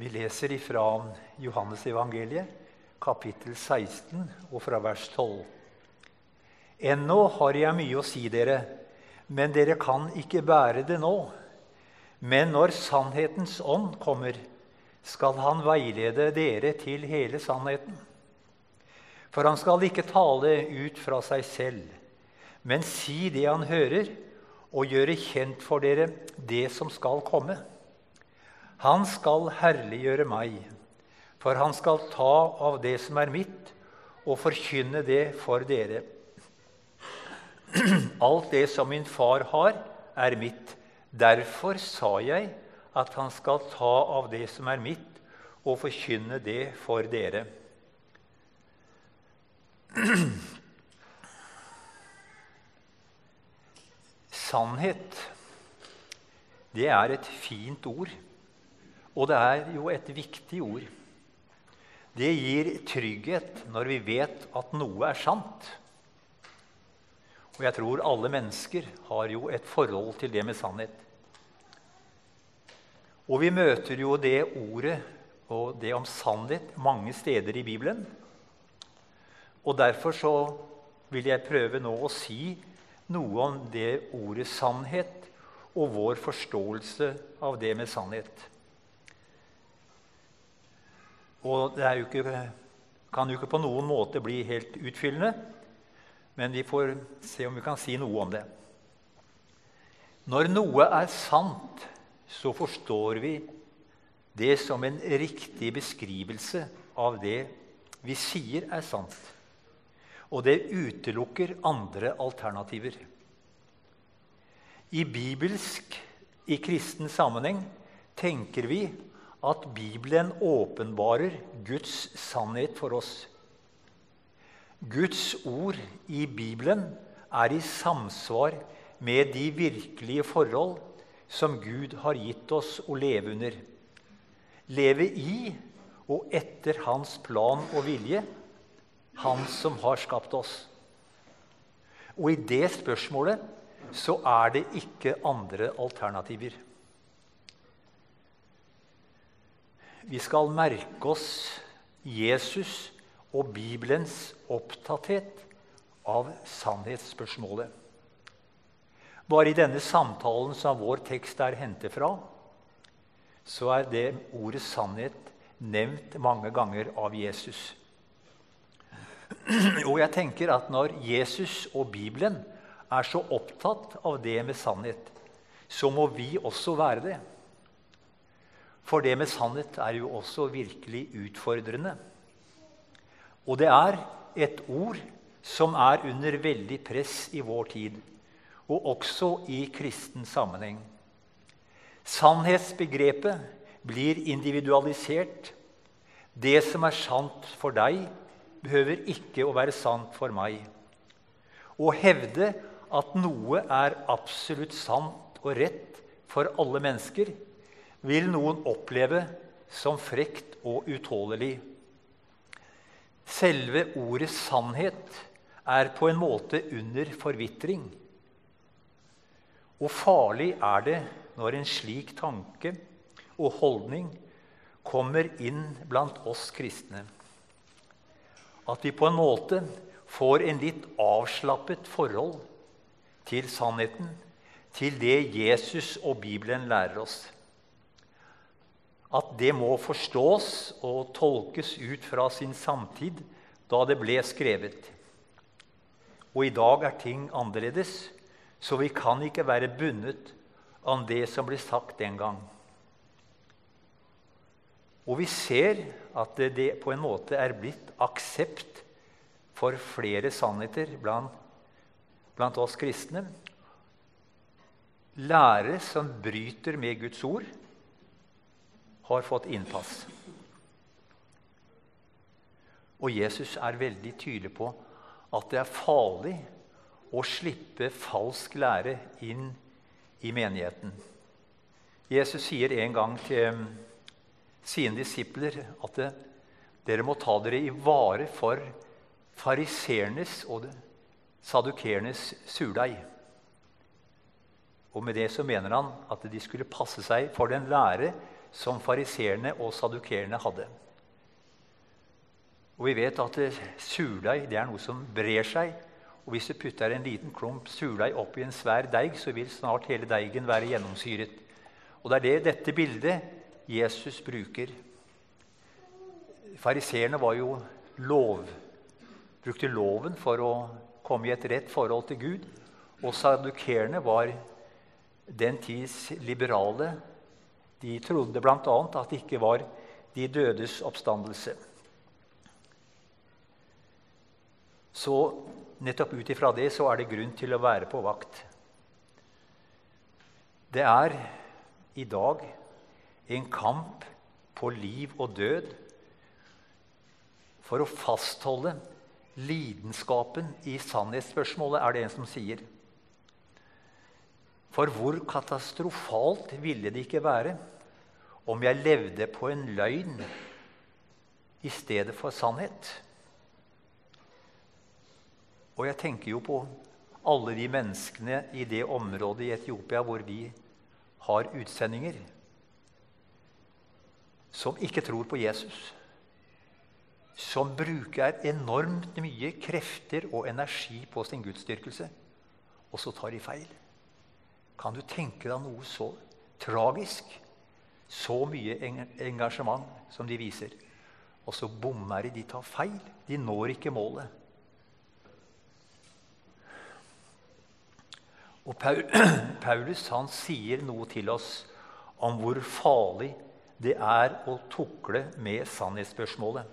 Vi leser ifra Johannes evangeliet, kapittel 16, og fra vers 12. Ennå har jeg mye å si dere, men dere kan ikke bære det nå. Men når sannhetens ånd kommer, skal han veilede dere til hele sannheten. For han skal ikke tale ut fra seg selv, men si det han hører, og gjøre kjent for dere det som skal komme. Han skal herliggjøre meg, for han skal ta av det som er mitt, og forkynne det for dere. Alt det som min far har, er mitt. Derfor sa jeg at han skal ta av det som er mitt, og forkynne det for dere. Sannhet, det er et fint ord. Og det er jo et viktig ord. Det gir trygghet når vi vet at noe er sant. Og jeg tror alle mennesker har jo et forhold til det med sannhet. Og vi møter jo det ordet og det om sannhet mange steder i Bibelen. Og derfor så vil jeg prøve nå å si noe om det ordet sannhet og vår forståelse av det med sannhet. Og det jo ikke, kan jo ikke på noen måte bli helt utfyllende, men vi får se om vi kan si noe om det. Når noe er sant, så forstår vi det som en riktig beskrivelse av det vi sier er sant. Og det utelukker andre alternativer. I bibelsk, i kristen sammenheng, tenker vi at Bibelen åpenbarer Guds sannhet for oss. Guds ord i Bibelen er i samsvar med de virkelige forhold som Gud har gitt oss å leve under. Leve i og etter Hans plan og vilje, Han som har skapt oss. Og i det spørsmålet så er det ikke andre alternativer. Vi skal merke oss Jesus og Bibelens opptatthet av sannhetsspørsmålet. Bare i denne samtalen som vår tekst er hentet fra, så er det ordet 'sannhet' nevnt mange ganger av Jesus. Og jeg tenker at når Jesus og Bibelen er så opptatt av det med sannhet, så må vi også være det. For det med sannhet er jo også virkelig utfordrende. Og det er et ord som er under veldig press i vår tid, og også i kristen sammenheng. Sannhetsbegrepet blir individualisert. Det som er sant for deg, behøver ikke å være sant for meg. Å hevde at noe er absolutt sant og rett for alle mennesker, vil noen oppleve som frekt og utålelig. Selve ordet 'sannhet' er på en måte under forvitring. Og farlig er det når en slik tanke og holdning kommer inn blant oss kristne. At vi på en måte får en litt avslappet forhold til sannheten, til det Jesus og Bibelen lærer oss at det må forstås og tolkes ut fra sin samtid da det ble skrevet. Og i dag er ting annerledes, så vi kan ikke være bundet av det som ble sagt den gang. Og vi ser at det på en måte er blitt aksept for flere sannheter blant, blant oss kristne. Lære som bryter med Guds ord har fått innpass. Og Jesus er veldig tydelig på at det er farlig å slippe falsk lære inn i menigheten. Jesus sier en gang til sine disipler at det, dere må ta dere i vare for fariseernes og sadukernes surdeig. Og med det så mener han at de skulle passe seg for den lære som fariseerne og sadukerene hadde. Og vi vet at surdeig det er noe som brer seg. Og hvis du putter en liten klump surdeig oppi en svær deig, så vil snart hele deigen være gjennomsyret. Og det er det dette bildet Jesus bruker. Fariseerne var jo lov, brukte loven for å komme i et rett forhold til Gud. Og sadukerene var den tids liberale. De trodde bl.a. at det ikke var de dødes oppstandelse. Så nettopp ut ifra det så er det grunn til å være på vakt. Det er i dag en kamp på liv og død for å fastholde lidenskapen i sannhetsspørsmålet, er det en som sier. For hvor katastrofalt ville det ikke være om jeg levde på en løgn i stedet for sannhet? Og jeg tenker jo på alle de menneskene i det området i Etiopia hvor vi har utsendinger, som ikke tror på Jesus. Som bruker enormt mye krefter og energi på sin gudsdyrkelse, og så tar de feil. Kan du tenke deg noe så tragisk? Så mye engasjement som de viser. Og så bommer de. De tar feil. De når ikke målet. Og Paulus han sier noe til oss om hvor farlig det er å tukle med sannhetsspørsmålet.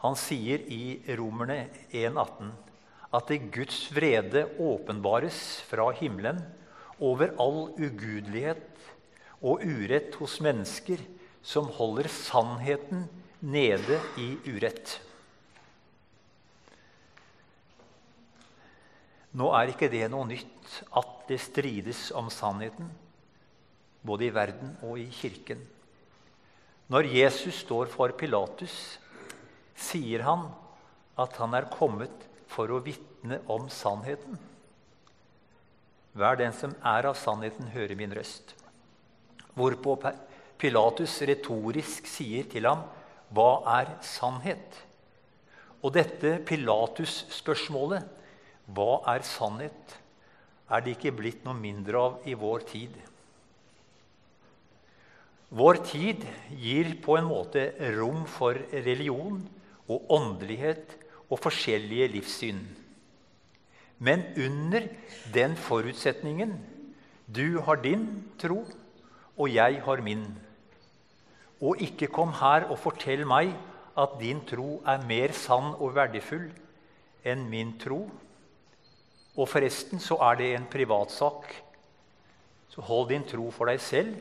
Han sier i Romerne 1,18 at det Guds vrede åpenbares fra himmelen over all ugudelighet og urett hos mennesker som holder sannheten nede i urett. Nå er ikke det noe nytt at det strides om sannheten, både i verden og i kirken. Når Jesus står for Pilatus, sier han at han er kommet for å vitne om sannheten. Hver den som er av sannheten, hører min røst. Hvorpå Pilatus retorisk sier til ham, 'Hva er sannhet?' Og dette Pilatus-spørsmålet, 'Hva er sannhet?' er det ikke blitt noe mindre av i vår tid. Vår tid gir på en måte rom for religion og åndelighet og forskjellige livssyn. Men under den forutsetningen du har din tro, og jeg har min. Og ikke kom her og fortell meg at din tro er mer sann og verdifull enn min tro. Og forresten så er det en privatsak. Så hold din tro for deg selv,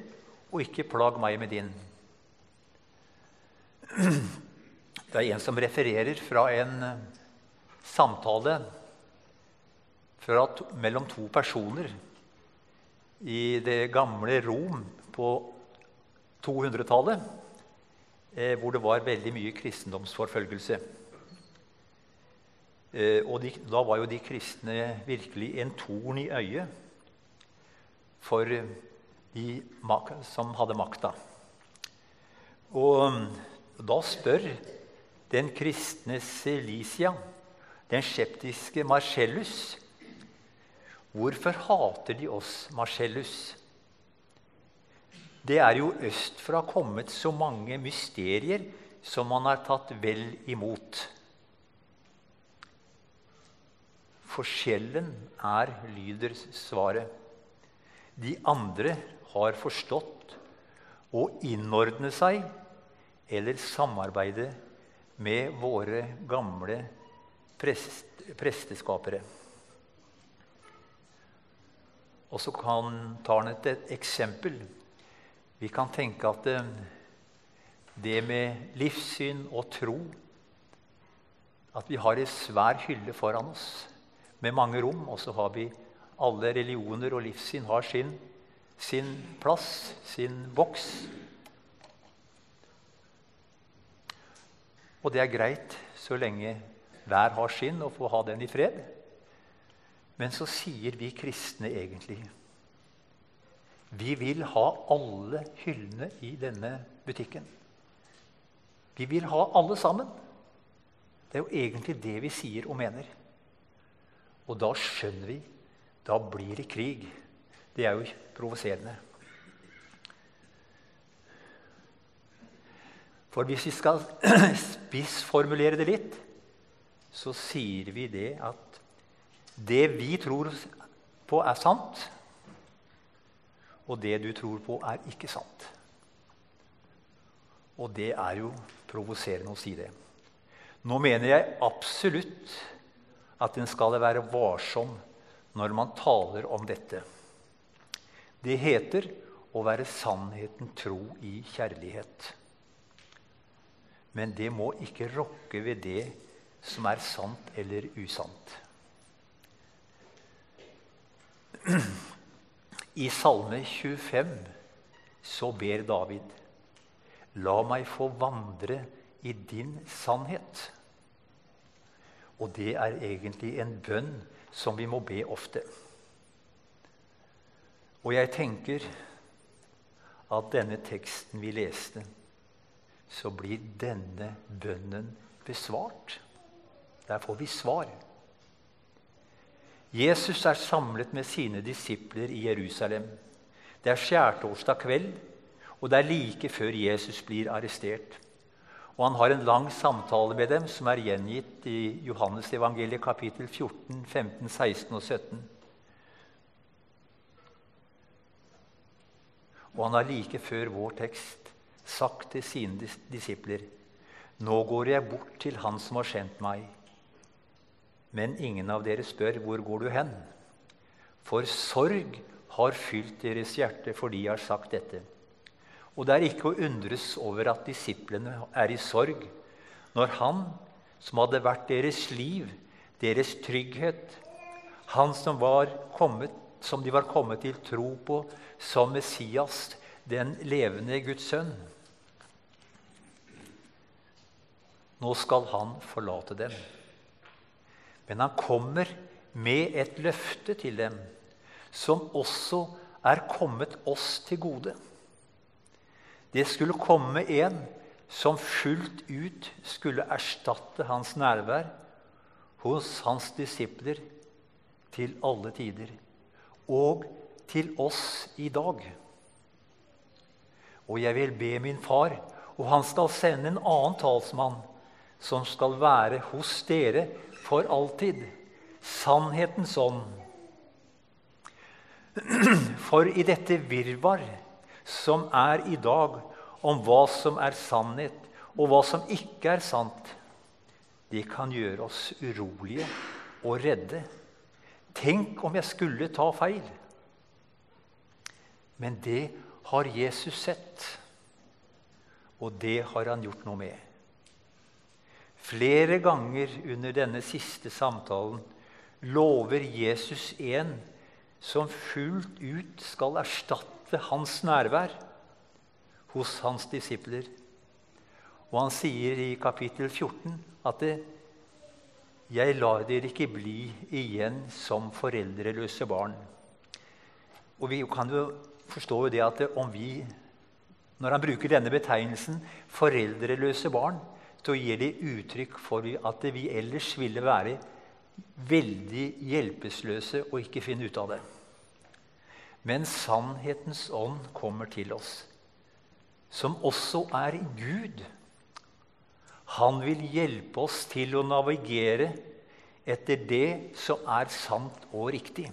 og ikke plag meg med din. Det er en som refererer fra en samtale fra to, mellom to personer i det gamle Rom på 200-tallet, eh, hvor det var veldig mye kristendomsforfølgelse. Eh, og de, da var jo de kristne virkelig en torn i øyet for de som hadde makta. Og da spør den kristne Celicia, den skeptiske Marcellus, Hvorfor hater de oss, Marcellus? Det er jo østfra kommet så mange mysterier som man har tatt vel imot. Forskjellen er, lyder svaret. De andre har forstått å innordne seg eller samarbeide med våre gamle prest, presteskapere. Og så tar han et, et eksempel. Vi kan tenke at det, eh, det med livssyn og tro At vi har en svær hylle foran oss med mange rom, og så har vi alle religioner og livssyn har sin, sin plass, sin boks. Og det er greit så lenge hver har sin, og får ha den i fred. Men så sier vi kristne egentlig Vi vil ha alle hyllene i denne butikken. Vi vil ha alle sammen. Det er jo egentlig det vi sier og mener. Og da skjønner vi da blir det krig. Det er jo provoserende. For hvis vi skal spissformulere det litt, så sier vi det at det vi tror på, er sant, og det du tror på, er ikke sant. Og det er jo provoserende å si det. Nå mener jeg absolutt at en skal være varsom når man taler om dette. Det heter å være sannheten tro i kjærlighet. Men det må ikke rokke ved det som er sant eller usant. I Salme 25 så ber David La meg få vandre i din sannhet. Og det er egentlig en bønn som vi må be ofte. Og jeg tenker at denne teksten vi leste, så blir denne bønnen besvart. Der får vi svar. Jesus er samlet med sine disipler i Jerusalem. Det er skjærtorsdag kveld, og det er like før Jesus blir arrestert. Og han har en lang samtale med dem som er gjengitt i Johannes evangeliet kapittel 14, 15, 16 og 17. Og han har like før vår tekst sagt til sine disipler.: Nå går jeg bort til Han som har sendt meg. Men ingen av dere spør, hvor går du hen? For sorg har fylt deres hjerte for de har sagt dette. Og det er ikke å undres over at disiplene er i sorg når han som hadde vært deres liv, deres trygghet, han som, kommet, som de var kommet til tro på som Messias, den levende Guds sønn Nå skal han forlate dem. Men han kommer med et løfte til dem, som også er kommet oss til gode. Det skulle komme en som fullt ut skulle erstatte hans nærvær hos hans disipler til alle tider. Og til oss i dag. Og jeg vil be min far, og han skal sende en annen talsmann, som skal være hos dere for alltid. Sannhetens ånd. For i dette virvar som er i dag, om hva som er sannhet, og hva som ikke er sant, det kan gjøre oss urolige og redde. Tenk om jeg skulle ta feil. Men det har Jesus sett, og det har han gjort noe med. Flere ganger under denne siste samtalen lover Jesus en som fullt ut skal erstatte hans nærvær hos hans disipler. Og han sier i kapittel 14 at det, 'Jeg lar dere ikke bli igjen som foreldreløse barn'. Og Vi kan jo forstå det at om vi, når han bruker denne betegnelsen 'foreldreløse barn', så gir det uttrykk for at vi ellers ville være veldig hjelpeløse og ikke finne ut av det. Men sannhetens ånd kommer til oss, som også er Gud. Han vil hjelpe oss til å navigere etter det som er sant og riktig.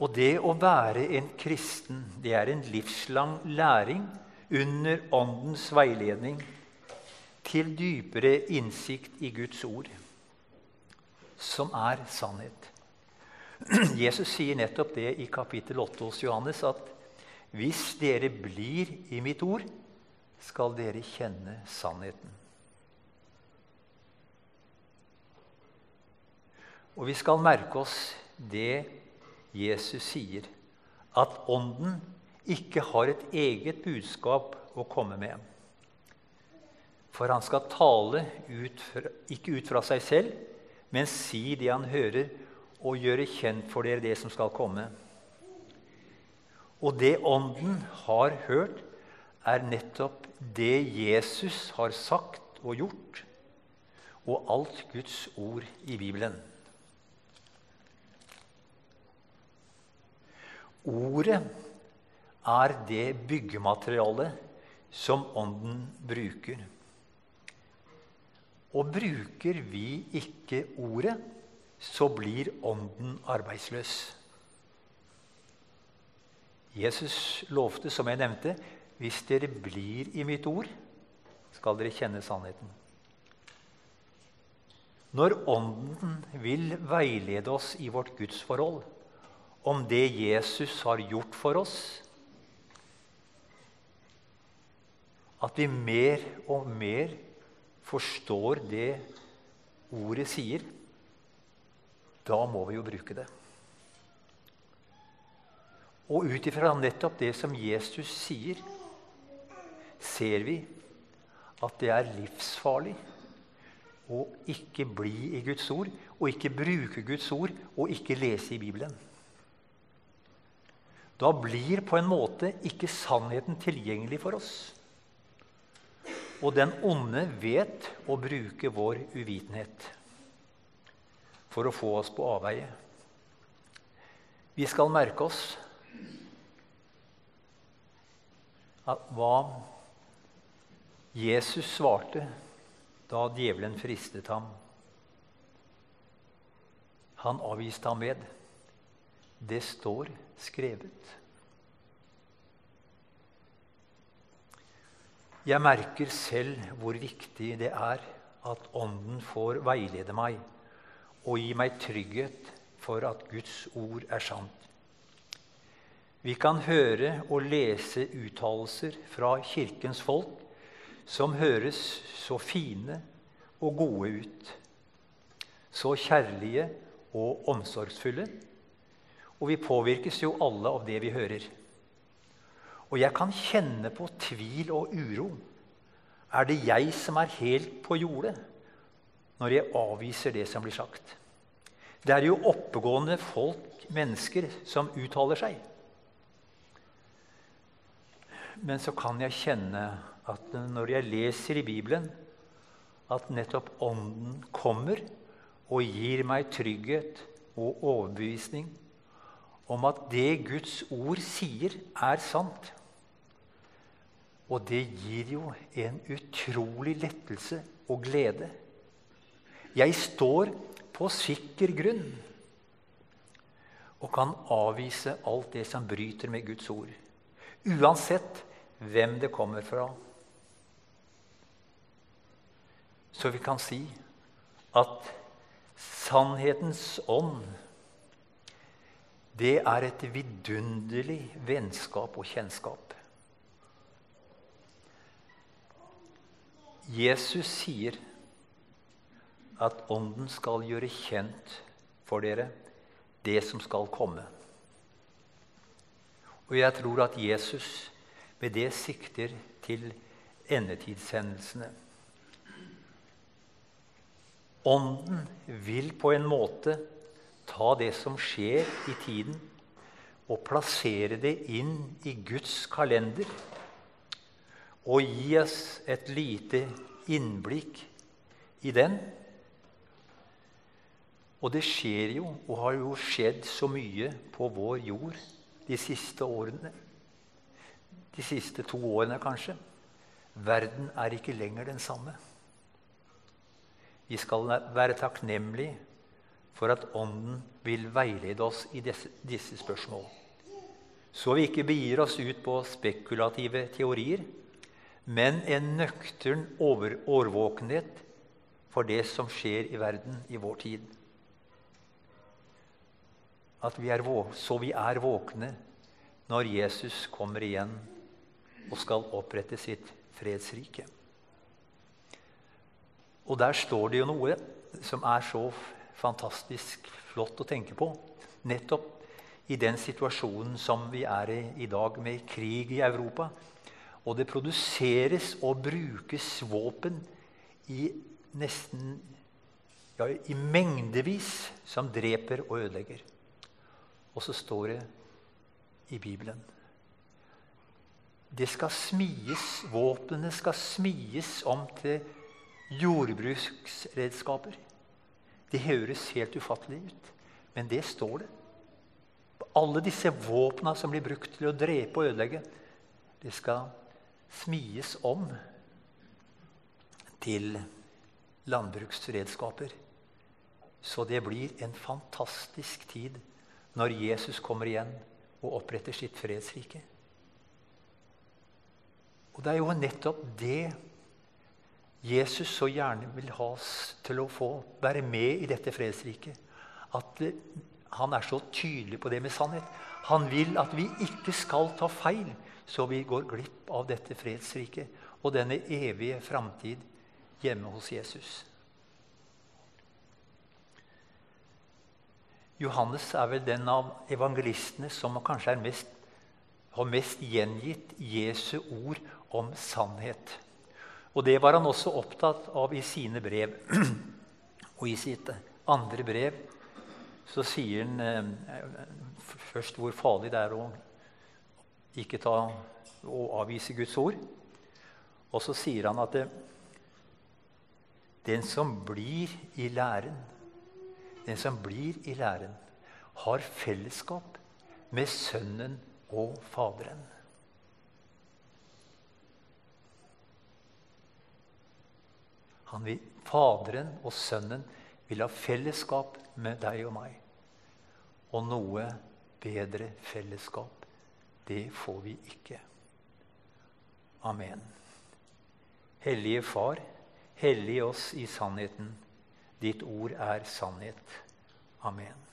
Og det å være en kristen, det er en livslang læring under Åndens veiledning til dypere innsikt i Guds ord, som er sannhet. Jesus sier nettopp det i kapittel 8 hos Johannes, at hvis dere blir i mitt ord, skal dere kjenne sannheten. Og vi skal merke oss det Jesus sier, at Ånden ikke har et eget budskap å komme med. For han skal tale ut fra, ikke ut fra seg selv, men si det han hører, og gjøre kjent for dere det som skal komme. Og det Ånden har hørt, er nettopp det Jesus har sagt og gjort, og alt Guds ord i Bibelen. Ordet er det byggematerialet som Ånden bruker. Og bruker vi ikke Ordet, så blir Ånden arbeidsløs. Jesus lovte, som jeg nevnte, hvis dere blir i mitt ord, skal dere kjenne sannheten. Når Ånden vil veilede oss i vårt gudsforhold om det Jesus har gjort for oss, at vi mer og mer forstår det ordet sier, da må vi jo bruke det. Og ut ifra nettopp det som Jesus sier, ser vi at det er livsfarlig å ikke bli i Guds ord, og ikke bruke Guds ord, og ikke lese i Bibelen. Da blir på en måte ikke sannheten tilgjengelig for oss. Og den onde vet å bruke vår uvitenhet for å få oss på avveie. Vi skal merke oss hva Jesus svarte da djevelen fristet ham. Han avviste ham med Det står skrevet. Jeg merker selv hvor viktig det er at Ånden får veilede meg og gi meg trygghet for at Guds ord er sant. Vi kan høre og lese uttalelser fra Kirkens folk som høres så fine og gode ut. Så kjærlige og omsorgsfulle. Og vi påvirkes jo alle av det vi hører. Og jeg kan kjenne på tvil og uro. Er det jeg som er helt på jordet når jeg avviser det som blir sagt? Det er jo oppegående folk, mennesker, som uttaler seg. Men så kan jeg kjenne at når jeg leser i Bibelen, at nettopp Ånden kommer og gir meg trygghet og overbevisning om at det Guds ord sier, er sant. Og det gir jo en utrolig lettelse og glede. Jeg står på sikker grunn og kan avvise alt det som bryter med Guds ord. Uansett hvem det kommer fra. Så vi kan si at sannhetens ånd det er et vidunderlig vennskap og kjennskap. Jesus sier at Ånden skal gjøre kjent for dere det som skal komme. Og jeg tror at Jesus med det sikter til endetidshendelsene. Ånden vil på en måte ta det som skjer i tiden, og plassere det inn i Guds kalender. Og gi oss et lite innblikk i den. Og det skjer jo, og har jo skjedd så mye på vår jord de siste årene de siste to årene, kanskje. Verden er ikke lenger den samme. Vi skal være takknemlige for at Ånden vil veilede oss i disse, disse spørsmål. Så vi ikke begir oss ut på spekulative teorier, men en nøktern årvåkenhet for det som skjer i verden i vår tid. Vi er, så vi er våkne når Jesus kommer igjen og skal opprette sitt fredsrike. Og der står det jo noe som er så fantastisk flott å tenke på. Nettopp i den situasjonen som vi er i i dag, med krig i Europa. Og det produseres og brukes våpen i nesten ja, i mengdevis som dreper og ødelegger. Og så står det i Bibelen det skal smies, Våpnene skal smies om til jordbruksredskaper. Det høres helt ufattelig ut, men det står det. Alle disse våpna som blir brukt til å drepe og ødelegge, det skal smies om til landbruksredskaper. Så det blir en fantastisk tid når Jesus kommer igjen og oppretter sitt fredsrike. Og det er jo nettopp det Jesus så gjerne vil ha oss til å få være med i dette fredsriket. At han er så tydelig på det med sannhet. Han vil at vi ikke skal ta feil, så vi går glipp av dette fredsriket og denne evige framtid hjemme hos Jesus. Johannes er vel den av evangelistene som kanskje mest, har mest gjengitt Jesu ord om sannhet. Og det var han også opptatt av i sine brev. Og i sitt andre brev så sier han eh, først hvor farlig det er å ikke ta og avvise Guds ord. Og så sier han at det, den som blir i læren den som blir i læren, har fellesskap med Sønnen og Faderen. Vil, Faderen og Sønnen vil ha fellesskap med deg og meg. Og noe bedre fellesskap, det får vi ikke. Amen. Hellige Far, hellig oss i sannheten. Ditt ord er sannhet. Amen.